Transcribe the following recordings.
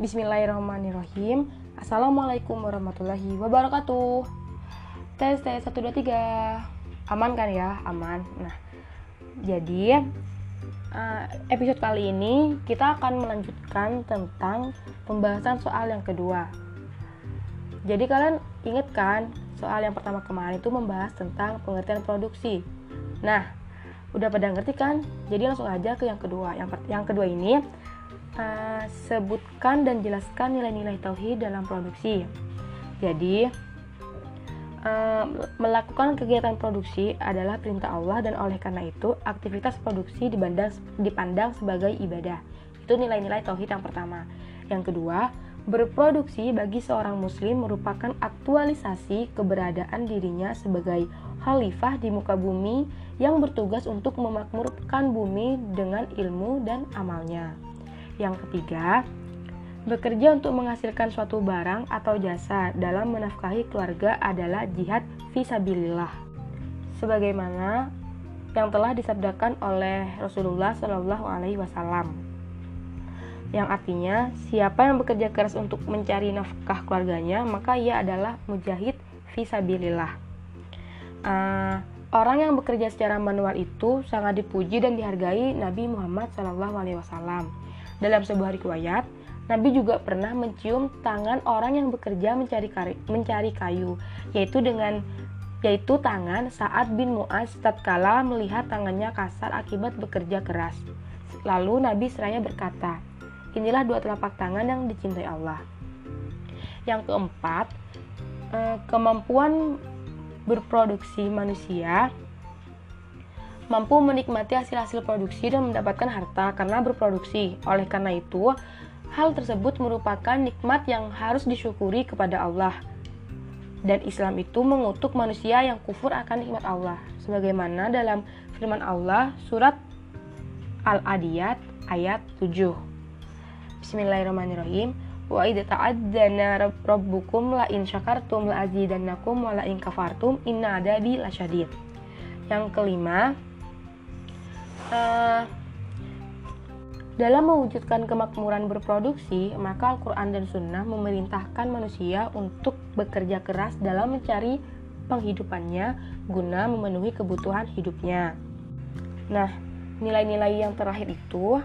Bismillahirrahmanirrahim. Assalamualaikum warahmatullahi wabarakatuh. Tes tes 1 2 3. Aman kan ya? Aman. Nah, jadi uh, episode kali ini kita akan melanjutkan tentang pembahasan soal yang kedua. Jadi kalian ingat kan soal yang pertama kemarin itu membahas tentang pengertian produksi. Nah, udah pada ngerti kan? Jadi langsung aja ke yang kedua. Yang yang kedua ini sebutkan dan jelaskan nilai-nilai tauhid dalam produksi. Jadi uh, melakukan kegiatan produksi adalah perintah Allah dan oleh karena itu aktivitas produksi dipandang dipandang sebagai ibadah. Itu nilai-nilai tauhid yang pertama. Yang kedua, berproduksi bagi seorang muslim merupakan aktualisasi keberadaan dirinya sebagai khalifah di muka bumi yang bertugas untuk memakmurkan bumi dengan ilmu dan amalnya. Yang ketiga, bekerja untuk menghasilkan suatu barang atau jasa dalam menafkahi keluarga adalah jihad visabilillah. Sebagaimana yang telah disabdakan oleh Rasulullah Shallallahu Alaihi Wasallam, yang artinya siapa yang bekerja keras untuk mencari nafkah keluarganya maka ia adalah mujahid visabilillah. Uh, orang yang bekerja secara manual itu sangat dipuji dan dihargai Nabi Muhammad Wasallam dalam sebuah riwayat, Nabi juga pernah mencium tangan orang yang bekerja mencari, kari, mencari kayu, yaitu dengan yaitu tangan saat bin Mu'az tatkala melihat tangannya kasar akibat bekerja keras. Lalu Nabi seraya berkata, inilah dua telapak tangan yang dicintai Allah. Yang keempat, eh, kemampuan berproduksi manusia mampu menikmati hasil-hasil produksi dan mendapatkan harta karena berproduksi. Oleh karena itu, hal tersebut merupakan nikmat yang harus disyukuri kepada Allah. Dan Islam itu mengutuk manusia yang kufur akan nikmat Allah. Sebagaimana dalam firman Allah surat Al-Adiyat ayat 7. Bismillahirrahmanirrahim. Wa idza ta'addana rabbukum la in syakartum la azidannakum wa la in kafartum inna adabi lasyadid. Yang kelima, uh, dalam mewujudkan kemakmuran berproduksi, maka Al-Quran dan Sunnah memerintahkan manusia untuk bekerja keras dalam mencari penghidupannya guna memenuhi kebutuhan hidupnya. Nah, nilai-nilai yang terakhir itu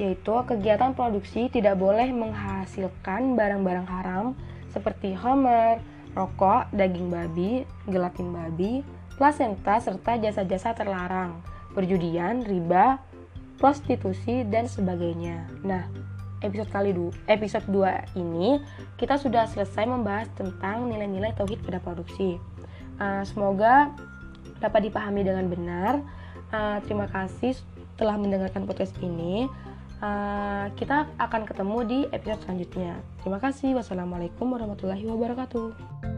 yaitu kegiatan produksi tidak boleh menghasilkan barang-barang haram seperti homer, rokok, daging babi, gelatin babi, plasenta, serta jasa-jasa terlarang perjudian, riba, prostitusi dan sebagainya. Nah, episode kali du episode 2 ini kita sudah selesai membahas tentang nilai-nilai tauhid pada produksi. Uh, semoga dapat dipahami dengan benar. Uh, terima kasih telah mendengarkan podcast ini. Uh, kita akan ketemu di episode selanjutnya. Terima kasih. Wassalamualaikum warahmatullahi wabarakatuh.